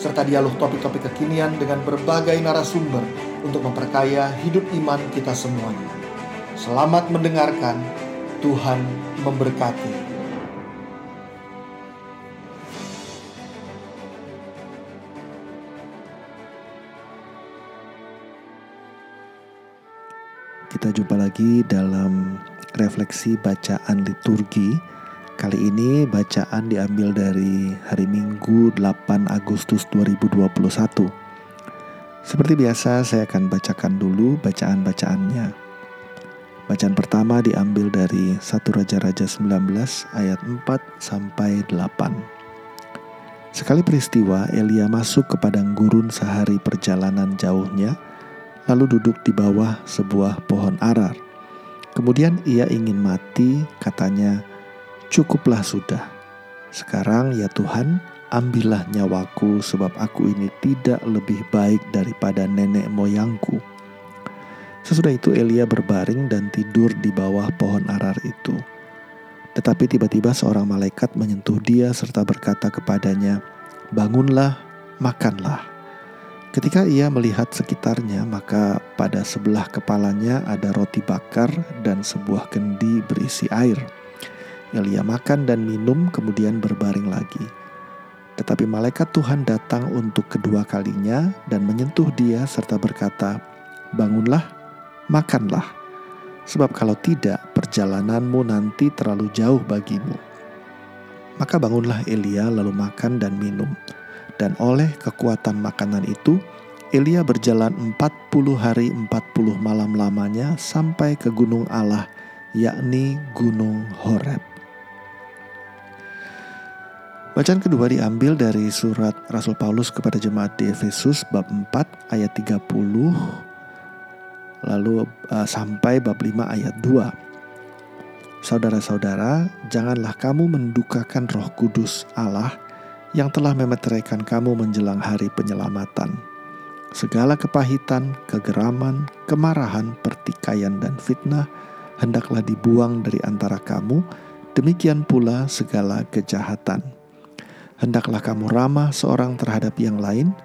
serta dialog topik-topik kekinian dengan berbagai narasumber untuk memperkaya hidup iman kita semuanya. Selamat mendengarkan, Tuhan memberkati. Kita jumpa lagi dalam refleksi bacaan liturgi. Kali ini bacaan diambil dari hari Minggu 8 Agustus 2021. Seperti biasa saya akan bacakan dulu bacaan-bacaannya. Bacaan pertama diambil dari 1 Raja-Raja 19 ayat 4 sampai 8. Sekali peristiwa Elia masuk ke padang gurun sehari perjalanan jauhnya, lalu duduk di bawah sebuah pohon arar. Kemudian ia ingin mati, katanya, "Cukuplah sudah. Sekarang ya Tuhan, ambillah nyawaku sebab aku ini tidak lebih baik daripada nenek moyangku." Sesudah itu Elia berbaring dan tidur di bawah pohon arar itu. Tetapi tiba-tiba seorang malaikat menyentuh dia serta berkata kepadanya, "Bangunlah, makanlah." Ketika ia melihat sekitarnya, maka pada sebelah kepalanya ada roti bakar dan sebuah kendi berisi air. Elia makan dan minum, kemudian berbaring lagi. Tetapi malaikat Tuhan datang untuk kedua kalinya dan menyentuh dia serta berkata, "Bangunlah, makanlah, sebab kalau tidak, perjalananmu nanti terlalu jauh bagimu. Maka bangunlah Elia lalu makan dan minum, dan oleh kekuatan makanan itu, Elia berjalan 40 hari 40 malam lamanya sampai ke gunung Allah, yakni Gunung Horeb. Bacaan kedua diambil dari surat Rasul Paulus kepada jemaat di Efesus bab 4 ayat 30 lalu uh, sampai bab 5 ayat 2. Saudara-saudara, janganlah kamu mendukakan Roh Kudus Allah yang telah memeteraikan kamu menjelang hari penyelamatan. Segala kepahitan, kegeraman, kemarahan, pertikaian dan fitnah hendaklah dibuang dari antara kamu, demikian pula segala kejahatan. Hendaklah kamu ramah seorang terhadap yang lain,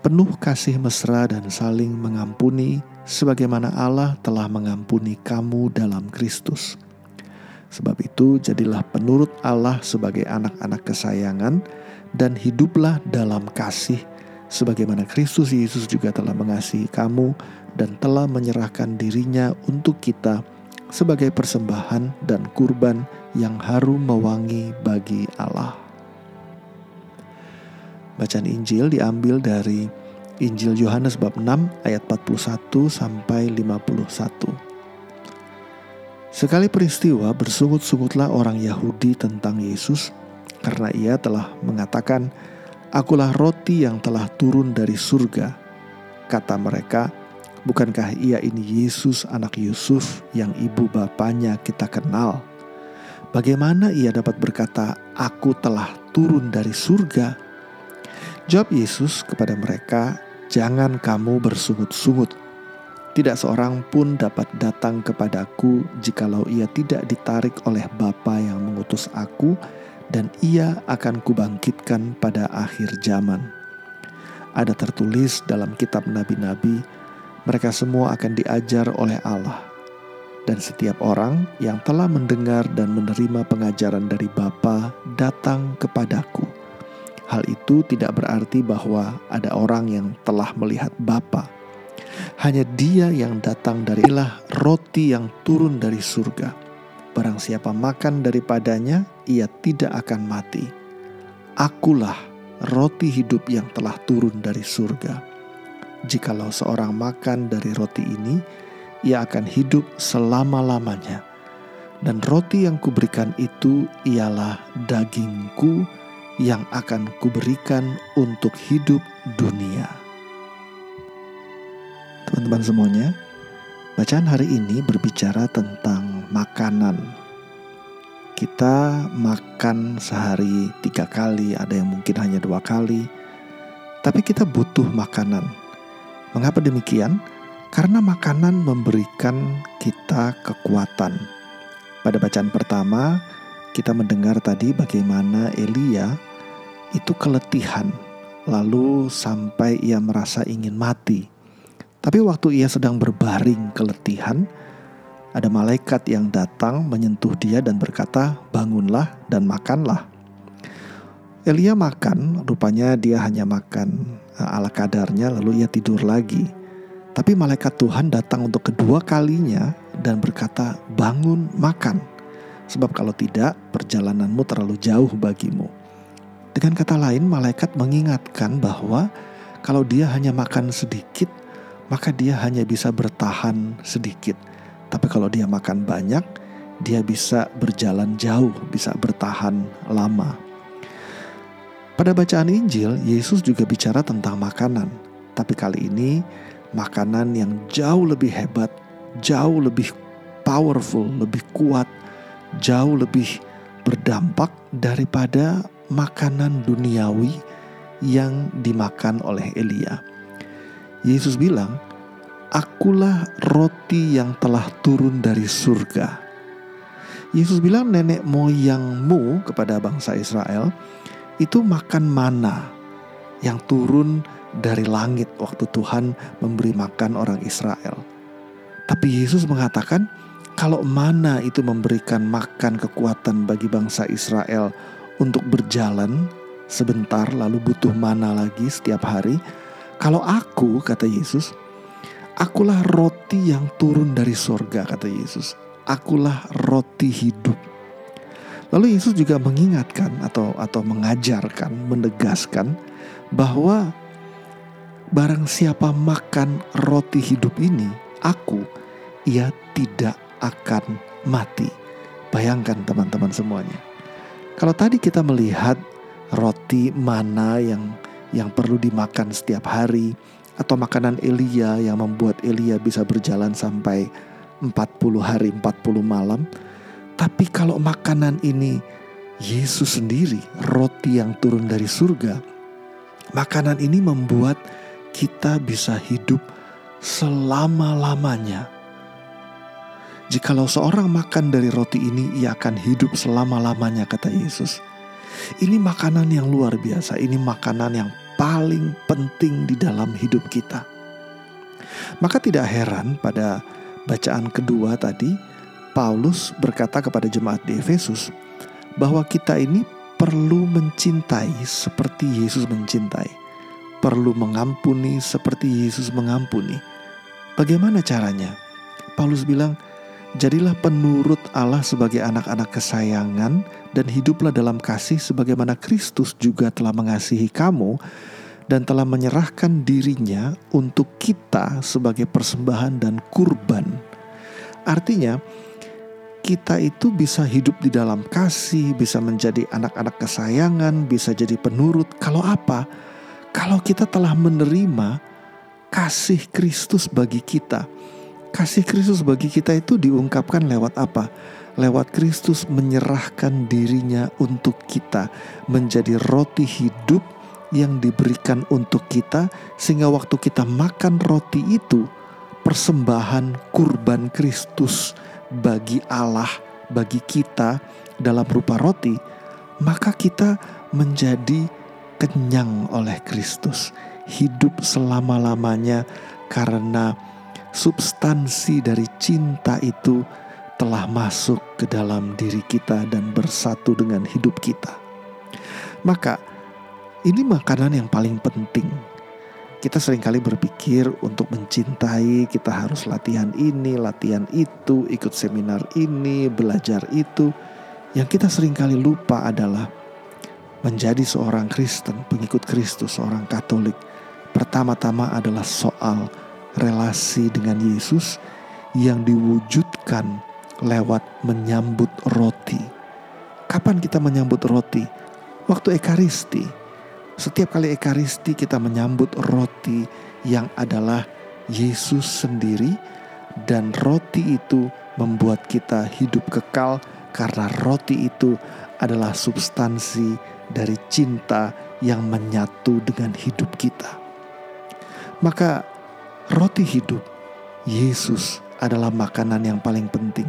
penuh kasih mesra dan saling mengampuni, sebagaimana Allah telah mengampuni kamu dalam Kristus. Sebab itu, jadilah penurut Allah sebagai anak-anak kesayangan, dan hiduplah dalam kasih, sebagaimana Kristus Yesus juga telah mengasihi kamu dan telah menyerahkan dirinya untuk kita sebagai persembahan dan kurban yang harum mewangi bagi Allah. Bacaan Injil diambil dari Injil Yohanes bab 6 ayat 41 sampai 51. Sekali peristiwa bersungut-sungutlah orang Yahudi tentang Yesus karena ia telah mengatakan, Akulah roti yang telah turun dari surga. Kata mereka, bukankah ia ini Yesus anak Yusuf yang ibu bapaknya kita kenal? Bagaimana ia dapat berkata, Aku telah turun dari surga? Jawab Yesus kepada mereka, Jangan kamu bersungut-sungut. Tidak seorang pun dapat datang kepadaku jikalau ia tidak ditarik oleh Bapa yang mengutus aku dan ia akan kubangkitkan pada akhir zaman. Ada tertulis dalam kitab nabi-nabi, mereka semua akan diajar oleh Allah. Dan setiap orang yang telah mendengar dan menerima pengajaran dari Bapa datang kepadaku. Hal itu tidak berarti bahwa ada orang yang telah melihat Bapa. Hanya dia yang datang darilah roti yang turun dari surga. Barang siapa makan daripadanya, ia tidak akan mati. Akulah roti hidup yang telah turun dari surga. Jikalau seorang makan dari roti ini, ia akan hidup selama-lamanya. Dan roti yang kuberikan itu ialah dagingku yang akan kuberikan untuk hidup dunia. teman-teman semuanya. Bacaan hari ini berbicara tentang makanan. Kita makan sehari tiga kali, ada yang mungkin hanya dua kali. Tapi kita butuh makanan. Mengapa demikian? Karena makanan memberikan kita kekuatan. Pada bacaan pertama, kita mendengar tadi bagaimana Elia itu keletihan, lalu sampai ia merasa ingin mati. Tapi waktu ia sedang berbaring keletihan, ada malaikat yang datang menyentuh dia dan berkata, "Bangunlah dan makanlah." Elia makan, rupanya dia hanya makan eh, ala kadarnya, lalu ia tidur lagi. Tapi malaikat Tuhan datang untuk kedua kalinya dan berkata, "Bangun, makan." Sebab kalau tidak, perjalananmu terlalu jauh bagimu. Dengan kata lain, malaikat mengingatkan bahwa kalau dia hanya makan sedikit, maka dia hanya bisa bertahan sedikit. Tapi kalau dia makan banyak, dia bisa berjalan jauh, bisa bertahan lama. Pada bacaan Injil, Yesus juga bicara tentang makanan, tapi kali ini makanan yang jauh lebih hebat, jauh lebih powerful, lebih kuat jauh lebih berdampak daripada makanan duniawi yang dimakan oleh Elia. Yesus bilang, "Akulah roti yang telah turun dari surga." Yesus bilang nenek moyangmu kepada bangsa Israel itu makan mana yang turun dari langit waktu Tuhan memberi makan orang Israel. Tapi Yesus mengatakan, kalau mana itu memberikan makan kekuatan bagi bangsa Israel untuk berjalan sebentar lalu butuh mana lagi setiap hari. Kalau aku, kata Yesus, akulah roti yang turun dari sorga, kata Yesus. Akulah roti hidup. Lalu Yesus juga mengingatkan atau atau mengajarkan, menegaskan bahwa barang siapa makan roti hidup ini, aku, ia tidak akan mati. Bayangkan teman-teman semuanya. Kalau tadi kita melihat roti mana yang yang perlu dimakan setiap hari atau makanan Elia yang membuat Elia bisa berjalan sampai 40 hari 40 malam. Tapi kalau makanan ini Yesus sendiri, roti yang turun dari surga, makanan ini membuat kita bisa hidup selama-lamanya Jikalau seorang makan dari roti ini, ia akan hidup selama-lamanya, kata Yesus. Ini makanan yang luar biasa, ini makanan yang paling penting di dalam hidup kita. Maka tidak heran pada bacaan kedua tadi, Paulus berkata kepada jemaat di Efesus bahwa kita ini perlu mencintai seperti Yesus mencintai, perlu mengampuni seperti Yesus mengampuni. Bagaimana caranya? Paulus bilang, Jadilah penurut Allah sebagai anak-anak kesayangan dan hiduplah dalam kasih sebagaimana Kristus juga telah mengasihi kamu dan telah menyerahkan dirinya untuk kita sebagai persembahan dan kurban. Artinya, kita itu bisa hidup di dalam kasih, bisa menjadi anak-anak kesayangan, bisa jadi penurut. Kalau apa? Kalau kita telah menerima kasih Kristus bagi kita Kasih Kristus bagi kita itu diungkapkan lewat apa? Lewat Kristus menyerahkan dirinya untuk kita menjadi roti hidup yang diberikan untuk kita sehingga waktu kita makan roti itu persembahan kurban Kristus bagi Allah, bagi kita dalam rupa roti, maka kita menjadi kenyang oleh Kristus, hidup selama-lamanya karena substansi dari cinta itu telah masuk ke dalam diri kita dan bersatu dengan hidup kita. Maka ini makanan yang paling penting. Kita sering kali berpikir untuk mencintai kita harus latihan ini, latihan itu, ikut seminar ini, belajar itu. Yang kita sering kali lupa adalah menjadi seorang Kristen, pengikut Kristus, seorang Katolik. Pertama-tama adalah soal relasi dengan Yesus yang diwujudkan lewat menyambut roti. Kapan kita menyambut roti? Waktu Ekaristi. Setiap kali Ekaristi kita menyambut roti yang adalah Yesus sendiri dan roti itu membuat kita hidup kekal karena roti itu adalah substansi dari cinta yang menyatu dengan hidup kita. Maka roti hidup Yesus adalah makanan yang paling penting.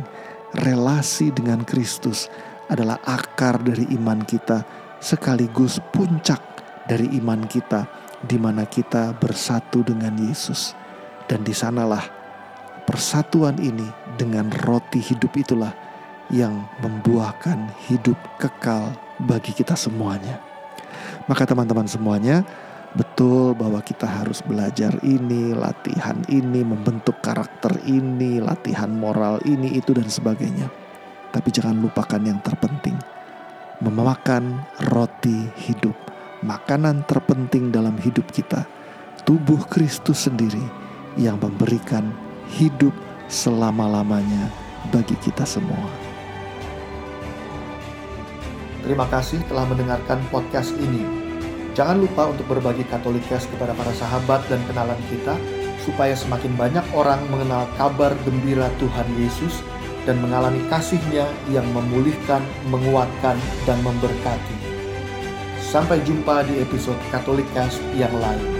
Relasi dengan Kristus adalah akar dari iman kita sekaligus puncak dari iman kita di mana kita bersatu dengan Yesus. Dan di sanalah persatuan ini dengan roti hidup itulah yang membuahkan hidup kekal bagi kita semuanya. Maka teman-teman semuanya, betul bahwa kita harus belajar ini, latihan ini, membentuk karakter ini, latihan moral ini, itu dan sebagainya. Tapi jangan lupakan yang terpenting, memakan roti hidup, makanan terpenting dalam hidup kita, tubuh Kristus sendiri yang memberikan hidup selama-lamanya bagi kita semua. Terima kasih telah mendengarkan podcast ini. Jangan lupa untuk berbagi Katolikes kepada para sahabat dan kenalan kita, supaya semakin banyak orang mengenal kabar gembira Tuhan Yesus dan mengalami kasihnya yang memulihkan, menguatkan, dan memberkati. Sampai jumpa di episode Katolikas yang lain.